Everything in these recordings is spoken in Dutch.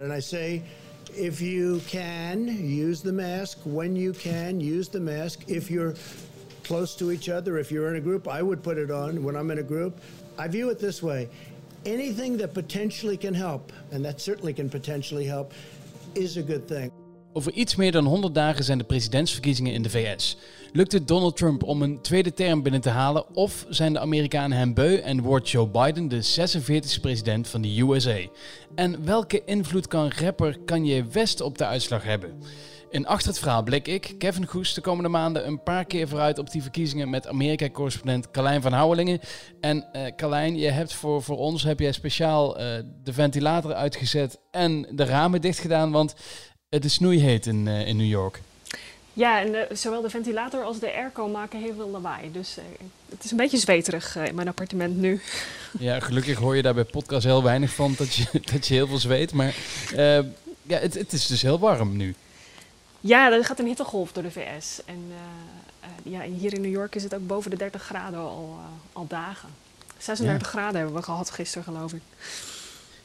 And I say, if you can, use the mask. When you can, use the mask. If you're close to each other, if you're in a group, I would put it on when I'm in a group. I view it this way anything that potentially can help, and that certainly can potentially help, is a good thing. Over iets meer dan 100 dagen zijn de presidentsverkiezingen in de VS. Lukt het Donald Trump om een tweede term binnen te halen of zijn de Amerikanen hem beu en wordt Joe Biden de 46e president van de USA? En welke invloed kan rapper Kanye West op de uitslag hebben? In Achter het Verhaal blik ik, Kevin Goes, de komende maanden een paar keer vooruit op die verkiezingen met Amerika-correspondent Carlijn van Houwelingen. En uh, Carlijn, je hebt voor, voor ons heb jij speciaal uh, de ventilator uitgezet en de ramen dicht gedaan, want het is snoeiheet in, uh, in New York. Ja, en de, zowel de ventilator als de airco maken heel veel lawaai. Dus het is een beetje zweterig in mijn appartement nu. Ja, gelukkig hoor je daar bij podcast heel weinig van dat je, dat je heel veel zweet. Maar ja, het, het is dus heel warm nu. Ja, er gaat een hittegolf door de VS. En ja, hier in New York is het ook boven de 30 graden al, al dagen. 36 ja. graden hebben we gehad gisteren, geloof ik.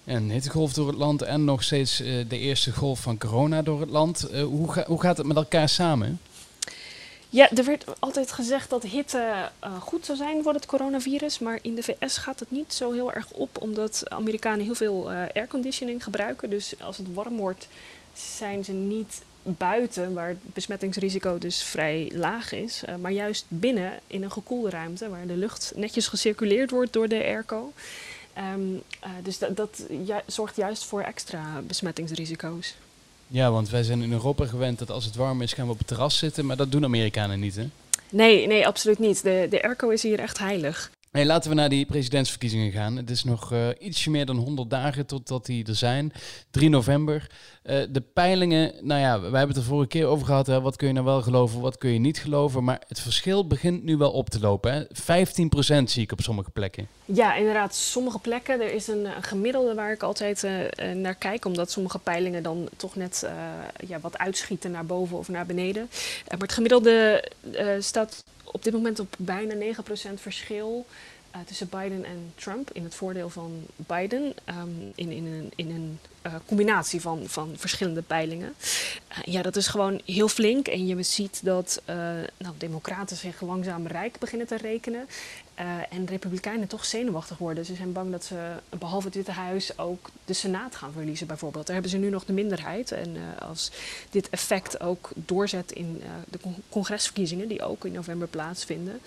Een hittegolf door het land en nog steeds de eerste golf van corona door het land. hoe, ga, hoe gaat het met elkaar samen? Ja, er werd altijd gezegd dat hitte goed zou zijn voor het coronavirus. Maar in de VS gaat het niet zo heel erg op, omdat Amerikanen heel veel airconditioning gebruiken. Dus als het warm wordt, zijn ze niet buiten, waar het besmettingsrisico dus vrij laag is, maar juist binnen in een gekoelde ruimte waar de lucht netjes gecirculeerd wordt door de airco. Um, uh, dus dat, dat ju zorgt juist voor extra besmettingsrisico's. Ja, want wij zijn in Europa gewend dat als het warm is gaan we op het terras zitten, maar dat doen Amerikanen niet, hè? Nee, nee, absoluut niet. De, de airco is hier echt heilig. Hey, laten we naar die presidentsverkiezingen gaan. Het is nog uh, ietsje meer dan 100 dagen totdat die er zijn. 3 november. Uh, de peilingen, nou ja, wij hebben het er vorige keer over gehad. Hè. Wat kun je nou wel geloven, wat kun je niet geloven. Maar het verschil begint nu wel op te lopen. Hè. 15% zie ik op sommige plekken. Ja, inderdaad. Sommige plekken. Er is een, gemiddelde waar ik altijd uh, naar kijk. Omdat sommige peilingen dan toch net ja, wat uitschieten naar boven of naar beneden. maar het gemiddelde staat op dit moment op bijna 9% verschil uh, tussen Biden en Trump in het voordeel van Biden. In, in een, in een uh, combinatie van, van verschillende peilingen. Uh, ja, dat is gewoon heel flink. En je ziet dat nou, democraten zich langzaam rijk beginnen te rekenen. en republikeinen toch zenuwachtig worden. Ze zijn bang dat ze, behalve het Witte Huis, ook de Senaat gaan verliezen bijvoorbeeld. Daar hebben ze nu nog de minderheid. En als dit effect ook doorzet in de con congresverkiezingen, die ook in november plaatsvinden,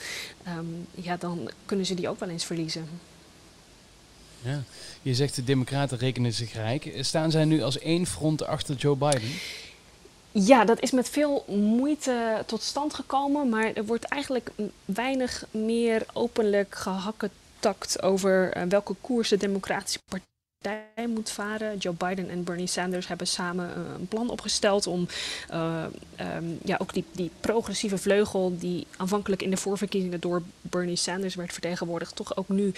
um, ja, dan kunnen ze die ook wel eens verliezen. Ja. Je zegt de Democraten rekenen zich rijk. Staan zij nu als één front achter Joe Biden? Ja, dat is met veel moeite tot stand gekomen, maar er wordt eigenlijk weinig meer openlijk gehakketakt over uh, welke koers de Democratische Partij moet varen. Joe Biden en Bernie Sanders hebben samen uh, een plan opgesteld om uh, um, ja, ook die, die progressieve vleugel die aanvankelijk in de voorverkiezingen door Bernie Sanders werd vertegenwoordigd, toch ook nu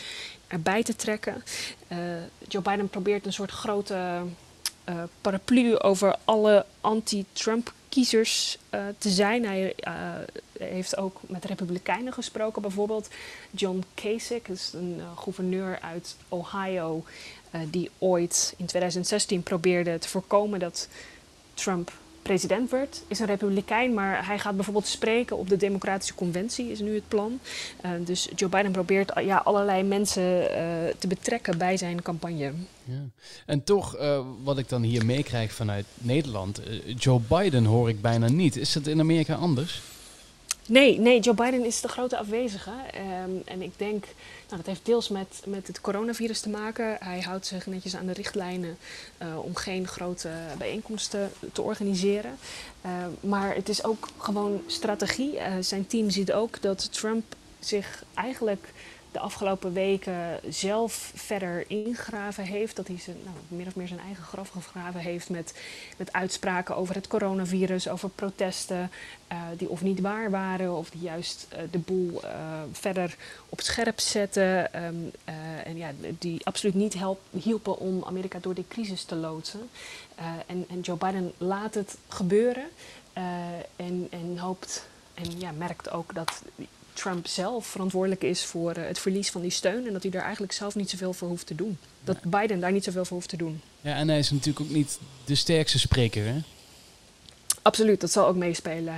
erbij te trekken. Uh, Joe Biden probeert een soort grote paraplu over alle anti-Trump kiezers te zijn. Hij heeft ook met republikeinen gesproken, bijvoorbeeld John Kasich, is een gouverneur uit Ohio, die ooit in 2016 probeerde te voorkomen dat Trump president werd, is een republikein, maar hij gaat bijvoorbeeld spreken op de Democratische Conventie, is nu het plan. Uh, dus Joe Biden probeert ja, allerlei mensen uh, te betrekken bij zijn campagne. Ja. En toch, wat ik dan hier meekrijg vanuit Nederland, Joe Biden hoor ik bijna niet. Is dat in Amerika anders? Nee, nee, Joe Biden is de grote afwezige. Um, en ik denk, nou, dat heeft deels met, met het coronavirus te maken. Hij houdt zich netjes aan de richtlijnen uh, om geen grote bijeenkomsten te organiseren. Uh, maar het is ook gewoon strategie. Uh, zijn team ziet ook dat Trump zich eigenlijk de afgelopen weken zelf verder ingegraven heeft. Dat hij zijn, nou, meer of meer zijn eigen graf gegraven heeft met, met uitspraken over het coronavirus, over protesten uh, die of niet waar waren of die juist uh, de boel uh, verder op scherp zetten. Um, en ja, die absoluut niet help, hielpen om Amerika door die crisis te loodsen. en, en Joe Biden laat het gebeuren en, en hoopt en ja, merkt ook dat Trump zelf verantwoordelijk is voor het verlies van die steun en dat hij daar eigenlijk zelf niet zoveel voor hoeft te doen. Dat Biden daar niet zoveel voor hoeft te doen. Ja, en hij is natuurlijk ook niet de sterkste spreker, hè? Absoluut, dat zal ook meespelen.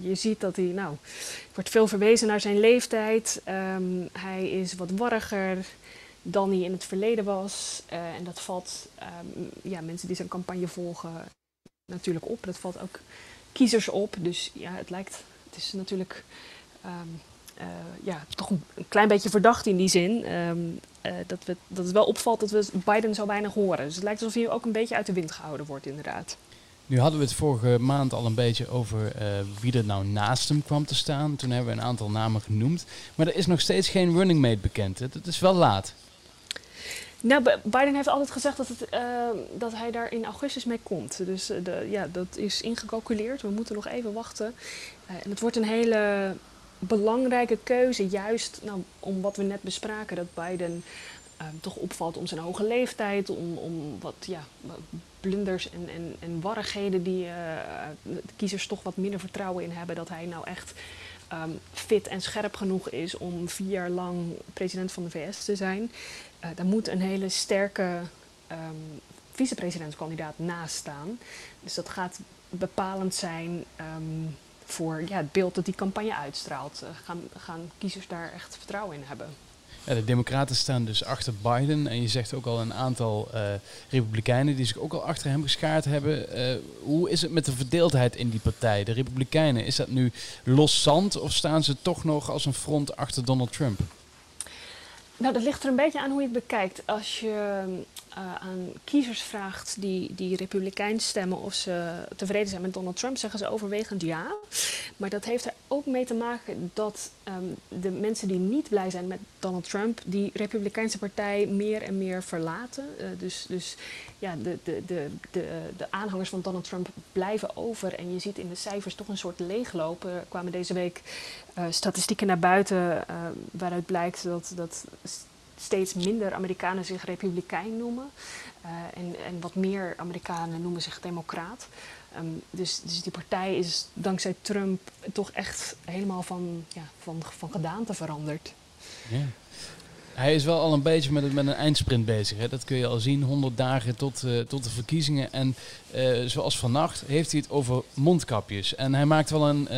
je ziet dat hij, nou, wordt veel verwezen naar zijn leeftijd. Ehm, hij is wat warriger dan hij in het verleden was. en dat valt um, ja, mensen die zijn campagne volgen natuurlijk op. Dat valt ook kiezers op. Dus ja, het lijkt, het is natuurlijk um, uh, ja, toch een, klein beetje verdacht in die zin. Um, uh, dat, we, dat het wel opvalt dat we Biden zo weinig horen. Dus het lijkt alsof hij ook een beetje uit de wind gehouden wordt, inderdaad. Nu hadden we het vorige maand al een beetje over uh, wie er nou naast hem kwam te staan. Toen hebben we een aantal namen genoemd. Maar er is nog steeds geen running mate bekend. Het is wel laat. Nou, Biden heeft altijd gezegd dat, het, uh, dat hij daar in augustus mee komt. Dus uh, de, ja, dat is ingecalculeerd. We moeten nog even wachten. En het wordt een hele belangrijke keuze, juist nou, om wat we net bespraken, dat Biden ehm, toch opvalt om zijn hoge leeftijd, om, om wat ja, blunders en, en, en warrigheden die de kiezers toch wat minder vertrouwen in hebben, dat hij nou echt um, fit en scherp genoeg is om vier jaar lang president van de VS te zijn. Uh, daar moet een hele sterke um, vicepresidentskandidaat naast staan. Dus dat gaat bepalend zijn voor ja, het beeld dat die campagne uitstraalt. Uh, gaan, gaan kiezers daar echt vertrouwen in hebben? Ja, de Democraten staan dus achter Biden. En je zegt ook al een aantal uh, Republikeinen die zich ook al achter hem geschaard hebben. Uh, hoe is het met de verdeeldheid in die partij? De Republikeinen, is dat nu los zand of staan ze toch nog als een front achter Donald Trump? Nou, dat ligt er een beetje aan hoe je het bekijkt. Als je uh, aan kiezers vraagt die, die republikeins stemmen of ze tevreden zijn met Donald Trump, zeggen ze overwegend ja. Maar dat heeft er ook mee te maken dat um, de mensen die niet blij zijn met Donald Trump, die republikeinse partij meer en meer verlaten. Uh, dus, dus ja, de, de, de, de, de aanhangers van Donald Trump blijven over. En je ziet in de cijfers toch een soort leeglopen. Er kwamen deze week uh, statistieken naar buiten waaruit blijkt dat, dat steeds minder Amerikanen zich republikein noemen. Uh, en, en wat meer Amerikanen noemen zich democraat. Um, dus, dus die partij is dankzij Trump toch echt helemaal van, ja, van, van gedaante veranderd. Ja. Hij is wel al een beetje met, met een eindsprint bezig. Hè? Dat kun je al zien, 100 dagen tot, uh, tot de verkiezingen. En uh, zoals vannacht heeft hij het over mondkapjes. En hij maakt wel een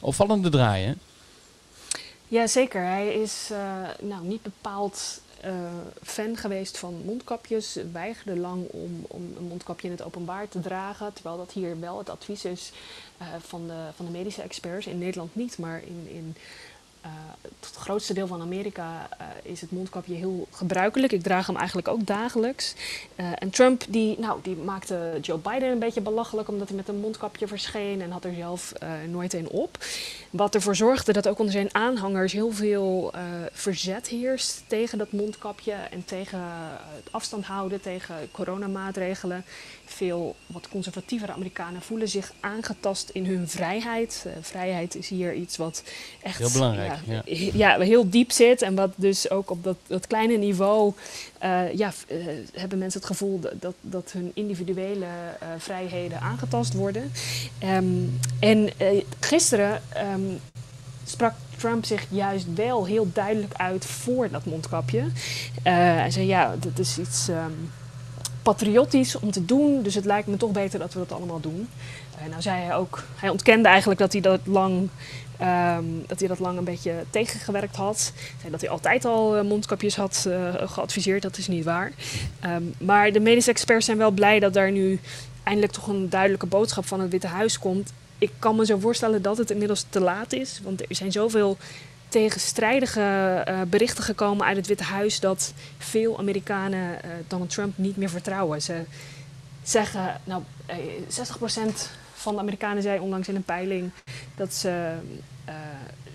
opvallende draai. Ja, zeker. Hij is uh, nou, niet bepaald uh, fan geweest van mondkapjes. Weigerde lang om, om een mondkapje in het openbaar te dragen. Terwijl dat hier wel het advies is uh, van, de, van de medische experts. In Nederland niet, maar in, in het grootste deel van Amerika is het mondkapje heel gebruikelijk. Ik draag hem eigenlijk ook dagelijks. En Trump die, nou, die maakte Joe Biden een beetje belachelijk omdat hij met een mondkapje verscheen en had er zelf nooit een op. Wat ervoor zorgde dat ook onder zijn aanhangers heel veel verzet heerst tegen dat mondkapje en tegen het afstand houden, tegen coronamaatregelen veel wat conservatievere Amerikanen voelen zich aangetast in hun vrijheid. Uh, vrijheid is hier iets wat echt heel belangrijk, ja, ja. ja, heel diep zit en wat dus ook op dat, dat kleine niveau uh, ja, hebben mensen het gevoel dat, dat, dat hun individuele vrijheden aangetast worden. Um, en gisteren um, sprak Trump zich juist wel heel duidelijk uit voor dat mondkapje. hij zei ja, dat is iets. Um, patriotisch om te doen. Dus het lijkt me toch beter dat we dat allemaal doen. En nou zei hij ook, hij ontkende eigenlijk dat hij dat lang, um, dat hij dat lang een beetje tegengewerkt had. Dat hij altijd al uh, mondkapjes had uh, geadviseerd, dat is niet waar. Um, maar de medische experts zijn wel blij dat daar nu eindelijk toch een duidelijke boodschap van het Witte Huis komt. Ik kan me zo voorstellen dat het inmiddels te laat is, want er zijn zoveel tegenstrijdige uh, berichten gekomen uit het Witte Huis dat veel Amerikanen uh, Donald Trump niet meer vertrouwen. Ze zeggen, nou, 60% van de Amerikanen zei onlangs in een peiling dat ze,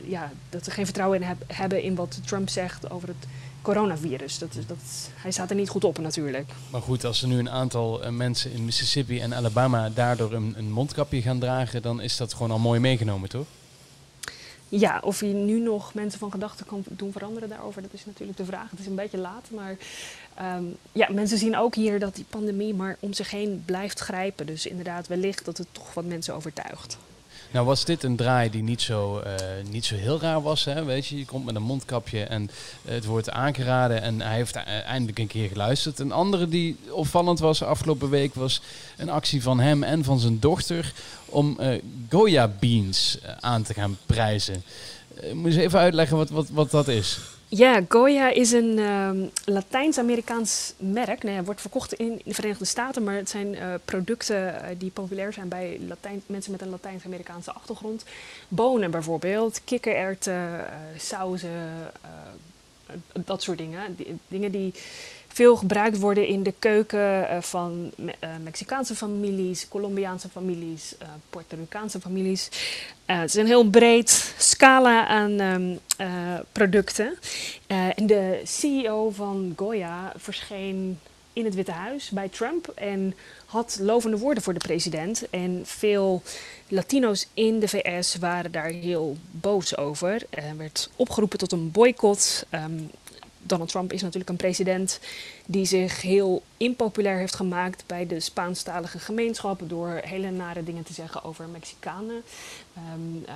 ja, dat ze geen vertrouwen hebben in wat Trump zegt over het coronavirus. Dat, dat, hij staat er niet goed op natuurlijk. Maar goed, als er nu een aantal mensen in Mississippi en Alabama daardoor een, een mondkapje gaan dragen, dan is dat gewoon al mooi meegenomen, toch? Ja, of je nu nog mensen van gedachten kan doen veranderen daarover, dat is natuurlijk de vraag. Het is een beetje laat, maar um, ja, mensen zien ook hier dat die pandemie maar om zich heen blijft grijpen. Dus inderdaad, wellicht dat het toch wat mensen overtuigt. Nou was dit een draai die niet zo, uh, niet zo heel raar was. Hè? Weet je, je komt met een mondkapje en het wordt aangeraden. En hij heeft eindelijk een keer geluisterd. Een andere die opvallend was afgelopen week was een actie van hem en van zijn dochter om Goya beans aan te gaan prijzen. moet je even uitleggen wat, wat, wat dat is? Ja, Goya is een um, Latijns-Amerikaans merk. Nee, het wordt verkocht in de Verenigde Staten, maar het zijn uh, producten uh, die populair zijn bij Latijn, mensen met een Latijns-Amerikaanse achtergrond. Bonen bijvoorbeeld, kikkererwten, uh, sauzen, dat soort dingen. Dingen die veel gebruikt worden in de keuken uh, van Me uh, Mexicaanse families, Colombiaanse families, uh, Puerto Ricaanse families. het is een heel breed scala aan um, producten. en de CEO van Goya verscheen in het Witte Huis bij Trump en had lovende woorden voor de president. En veel Latino's in de VS waren daar heel boos over. Er werd opgeroepen tot een boycott. Um, Donald Trump is natuurlijk een president die zich heel impopulair heeft gemaakt bij de Spaanstalige gemeenschap door hele nare dingen te zeggen over Mexicanen. Um, uh,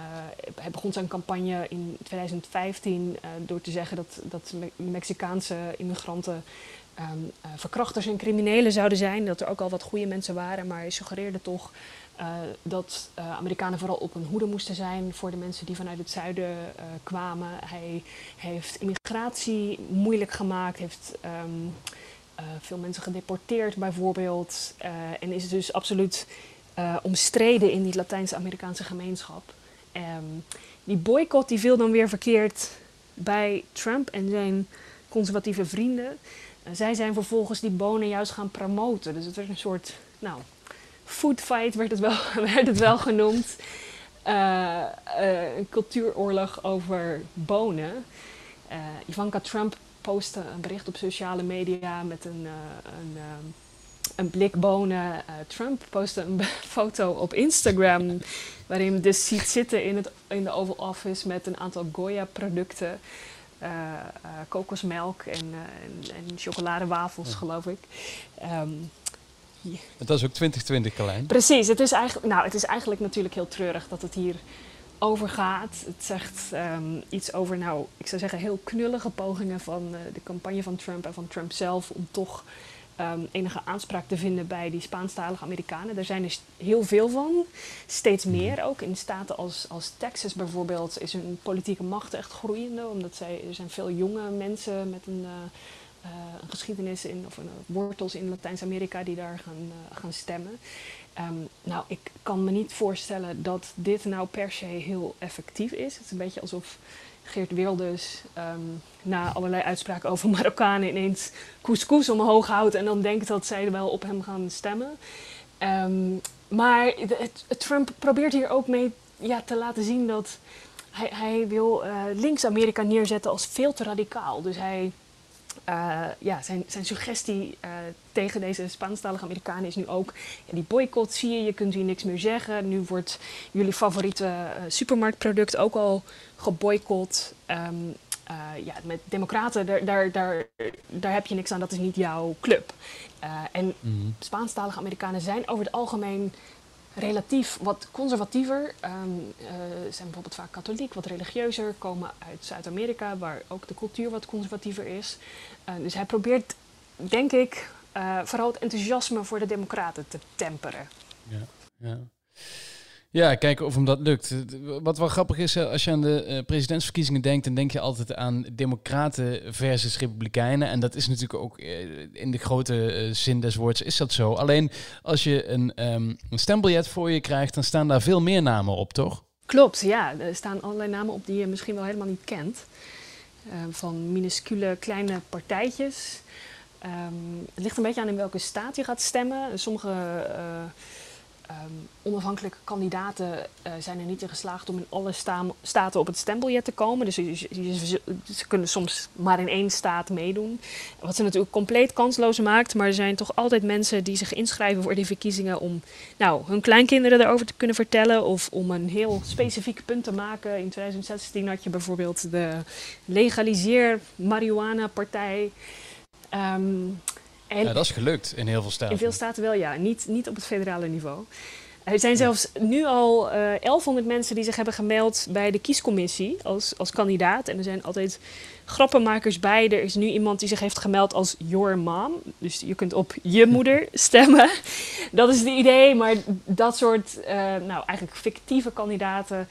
hij begon zijn campagne in 2015 uh, door te zeggen dat, dat Me Mexicaanse immigranten um, uh, verkrachters en criminelen zouden zijn. Dat er ook al wat goede mensen waren, maar hij suggereerde toch uh, dat uh, Amerikanen vooral op hun hoede moesten zijn voor de mensen die vanuit het zuiden kwamen. Hij heeft immigratie moeilijk gemaakt, heeft um, veel mensen gedeporteerd bijvoorbeeld. en is dus absoluut omstreden in die Latijns-Amerikaanse gemeenschap. Um, die boycott die viel dan weer verkeerd bij Trump en zijn conservatieve vrienden. Zij zijn vervolgens die bonen juist gaan promoten. Dus het werd een soort, nou, food fight werd het wel, werd het wel genoemd. Uh, uh, een cultuuroorlog over bonen. Uh, Ivanka Trump postte een bericht op sociale media met een, een, een blik bonen. Trump postte een foto op Instagram waarin je dus ziet zitten in, het, in de Oval Office met een aantal Goya-producten. Kokosmelk en, en, en chocoladewafels, geloof ik. Um, het was ook 2020, Carlijn. Precies. Het is, eigenlijk, nou, het is eigenlijk natuurlijk heel treurig dat het hier over gaat. Het zegt um, iets over, nou, ik zou zeggen, heel knullige pogingen van de campagne van Trump en van Trump zelf om toch um, enige aanspraak te vinden bij die Spaanstalige Amerikanen. Er zijn er heel veel van, steeds mhm. meer ook. In staten als, als Texas bijvoorbeeld is hun politieke macht echt groeiende, omdat zij, er zijn veel jonge mensen met een. Uh, uh, een geschiedenis in, of een, wortels in Latijns-Amerika die daar gaan, uh, gaan stemmen. Um, nou, ik kan me niet voorstellen dat dit nou per se heel effectief is. Het is een beetje alsof Geert Wilders um, na allerlei uitspraken over Marokkanen ineens couscous omhoog houdt en dan denkt dat zij wel op hem gaan stemmen. Um, maar Trump probeert hier ook mee ja, te laten zien dat hij, hij wil uh, links-Amerika neerzetten als veel te radicaal. Dus hij uh, ja, zijn, zijn suggestie uh, tegen deze Spaanstalige Amerikanen is nu ook... Ja, die boycott zie je, je kunt hier niks meer zeggen. Nu wordt jullie favoriete uh, supermarktproduct ook al geboycott. Um, ja, met democraten, daar, daar, daar, daar heb je niks aan, dat is niet jouw club. en mm -hmm. Spaanstalige Amerikanen zijn over het algemeen relatief wat conservatiever. Um, zijn bijvoorbeeld vaak katholiek, wat religieuzer, komen uit Zuid-Amerika, waar ook de cultuur wat conservatiever is. Uh, dus hij probeert, denk ik, uh, vooral het enthousiasme voor de Democraten te temperen. Ja, ja. Ja, kijken of hem dat lukt. Wat wel grappig is, als je aan de uh, presidentsverkiezingen denkt, dan denk je altijd aan democraten versus republikeinen. En dat is natuurlijk ook uh, in de grote zin des woords is dat zo. Alleen als je een, um, een stembiljet voor je krijgt, dan staan daar veel meer namen op, toch? Klopt, ja. Er staan allerlei namen op die je misschien wel helemaal niet kent. Ehm, van minuscule kleine partijtjes. Um, het ligt een beetje aan in welke staat je gaat stemmen. Sommige Um, onafhankelijke kandidaten uh, zijn er niet in geslaagd om in alle sta staten op het stembiljet te komen. Dus ze, kunnen soms maar in één staat meedoen. Wat ze natuurlijk compleet kansloos maakt. Maar er zijn toch altijd mensen die zich inschrijven voor die verkiezingen om nou, hun kleinkinderen erover te kunnen vertellen. Of om een heel specifiek punt te maken. In 2016 had je bijvoorbeeld de legaliseer marihuana partij. Um, en ja, dat is gelukt in heel veel staten. In veel staten wel, ja. Niet, niet op het federale niveau. Er zijn zelfs nu al uh, eh, 1100 mensen die zich hebben gemeld bij de kiescommissie als, als kandidaat. En er zijn altijd grappenmakers bij. Er is nu iemand die zich heeft gemeld als your mom. Dus je kunt op je moeder stemmen. Dat is het idee. Maar dat soort, uh, nou eigenlijk fictieve kandidaten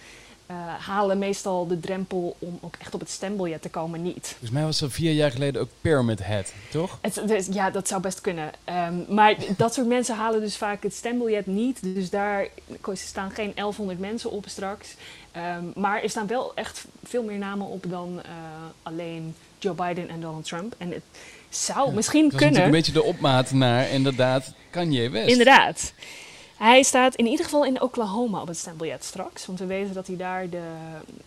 uh, halen meestal de drempel om ook echt op het stembiljet te komen niet. Volgens mij was er vier jaar geleden ook Pyramid Head, toch? Het, ja, dat zou best kunnen. Um, maar dat soort mensen halen dus vaak het stembiljet niet. Dus daar staan geen 1100 mensen op straks. Um, maar er staan wel echt veel meer namen op dan uh, alleen Joe Biden en Donald Trump. En het zou ja, misschien kunnen. Dat is een beetje de opmaat naar inderdaad Kanye West. Inderdaad. Hij staat in ieder geval in Oklahoma op het stembiljet straks. Want we weten dat hij daar de,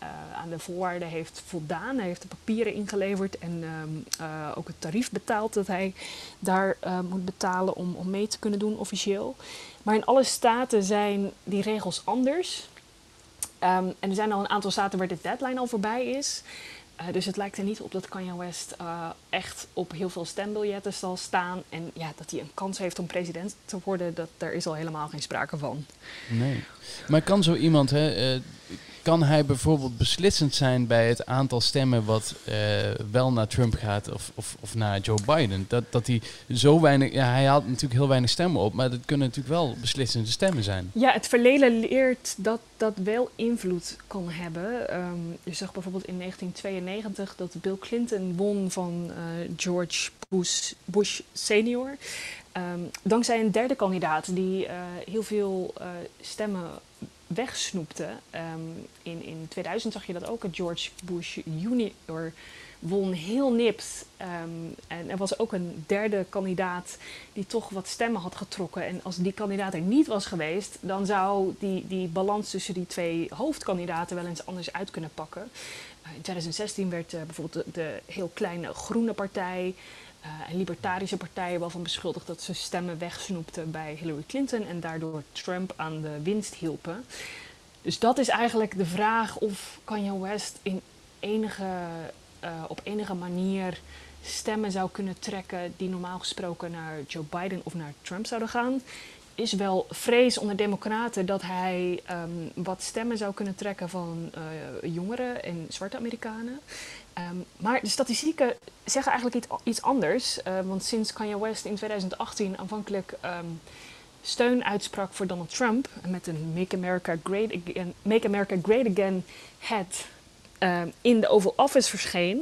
uh, aan de voorwaarden heeft voldaan. Hij heeft de papieren ingeleverd en um, uh, ook het tarief betaald dat hij daar uh, moet betalen om, om mee te kunnen doen officieel. Maar in alle staten zijn die regels anders. Um, en er zijn al een aantal staten waar de deadline al voorbij is. Uh, dus het lijkt er niet op dat Kanye West uh, echt op heel veel stembiljetten zal staan. En ja, dat hij een kans heeft om president te worden, dat, daar is al helemaal geen sprake van. Nee. Maar kan zo iemand, hè, uh, kan hij bijvoorbeeld beslissend zijn bij het aantal stemmen wat uh, wel naar Trump gaat of, of, of, naar Joe Biden? Dat, dat hij zo weinig, ja, hij haalt natuurlijk heel weinig stemmen op, maar dat kunnen natuurlijk wel beslissende stemmen zijn. Ja, het verleden leert dat dat wel invloed kan hebben. Um, je zag bijvoorbeeld in 1992 dat Bill Clinton won van uh, George Bush, Bush senior. Um, dankzij een derde kandidaat die uh, heel veel stemmen wegsnoepte. Um, in, in 2000 zag je dat ook. George Bush junior won heel nipt. Um, en er was ook een derde kandidaat die toch wat stemmen had getrokken. En als die kandidaat er niet was geweest, dan zou die, die balans tussen die twee hoofdkandidaten wel eens anders uit kunnen pakken. Uh, in 2016 werd uh, bijvoorbeeld de, heel kleine groene partij en libertarische partijen wel van beschuldigd dat ze stemmen wegsnoepten bij Hillary Clinton en daardoor Trump aan de winst hielpen. Dus dat is eigenlijk de vraag of Kanye West in enige, uh, op enige manier stemmen zou kunnen trekken die normaal gesproken naar Joe Biden of naar Trump zouden gaan. Is wel vrees onder Democraten dat hij um, wat stemmen zou kunnen trekken van uh, jongeren en zwarte Amerikanen. Um, maar de statistieken zeggen eigenlijk iets, iets anders. Uh, want sinds Kanye West in 2018 aanvankelijk um, steun uitsprak voor Donald Trump met een Make America Great Again, Make America Great Again hat in de Oval Office verscheen,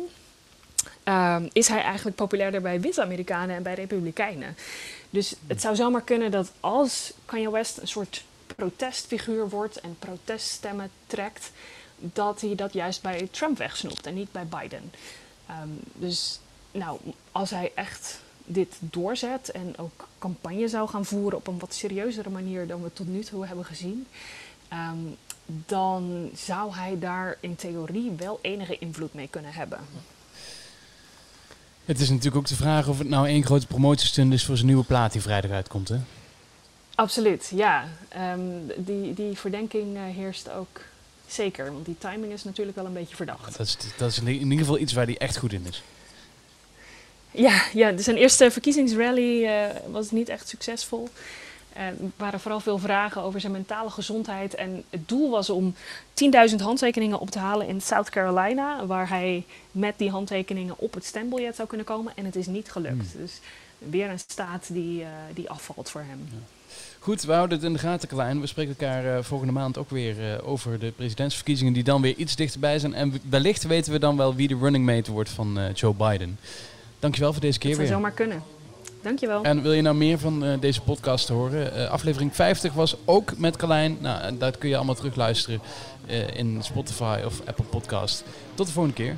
is hij eigenlijk populairder bij witte Amerikanen en bij Republikeinen. Dus het zou zomaar kunnen dat als Kanye West een soort protestfiguur wordt en proteststemmen trekt, dat hij dat juist bij Trump wegsnoept en niet bij Biden. Um, dus nou, als hij echt dit doorzet en ook campagne zou gaan voeren op een wat serieuzere manier dan we tot nu toe hebben gezien, um, dan zou hij daar in theorie wel enige invloed mee kunnen hebben. Het is natuurlijk ook de vraag of het nou één grote promotiestunt is voor zijn nieuwe plaat die vrijdag uitkomt, hè? Absoluut, ja. Um, die, die verdenking uh, heerst ook Zeker, want die timing is natuurlijk wel een beetje verdacht. Dat is, dat is in ieder geval iets waar hij echt goed in is. Ja, ja zijn eerste verkiezingsrally uh, was niet echt succesvol. Er waren vooral veel vragen over zijn mentale gezondheid. En het doel was om 10.000 handtekeningen op te halen in South Carolina, waar hij met die handtekeningen op het stembiljet zou kunnen komen. En het is niet gelukt. Hmm. Dus weer een staat die, uh, die afvalt voor hem. Ja. Goed, we houden het in de gaten klein. We spreken elkaar uh, volgende maand ook weer uh, over de presidentsverkiezingen die dan weer iets dichterbij zijn. En wellicht weten we dan wel wie de running mate wordt van uh, Joe Biden. Dankjewel voor deze keer dat weer. Dat zou zomaar kunnen. Dankjewel. En wil je nou meer van deze podcast horen? aflevering 50 was ook met Carlijn. Nou, dat kun je allemaal terugluisteren in Spotify of Apple Podcast. Tot de volgende keer.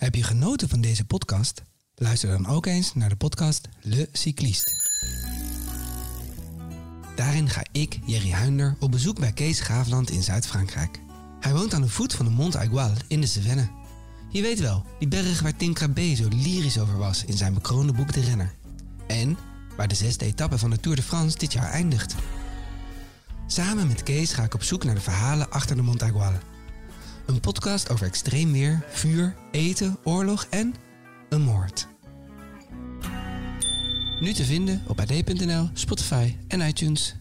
Heb je genoten van deze podcast? Luister dan ook eens naar de podcast Le Cycliste. Daarin ga ik, Jerry Huinder, op bezoek bij Kees Graafland in Zuid-Frankrijk. Hij woont aan de voet van de Mont Aigual in de Cevennes. Je weet wel, die berg waar Tim Crabbe zo lyrisch over was in zijn bekroonde boek De Renner. En waar de zesde etappe van de Tour de France dit jaar eindigt. Samen met Kees ga ik op zoek naar de verhalen achter de Mont Aigual Een podcast over extreem weer, vuur, eten, oorlog en een moord. Nu te vinden op ad.nl, Spotify en iTunes.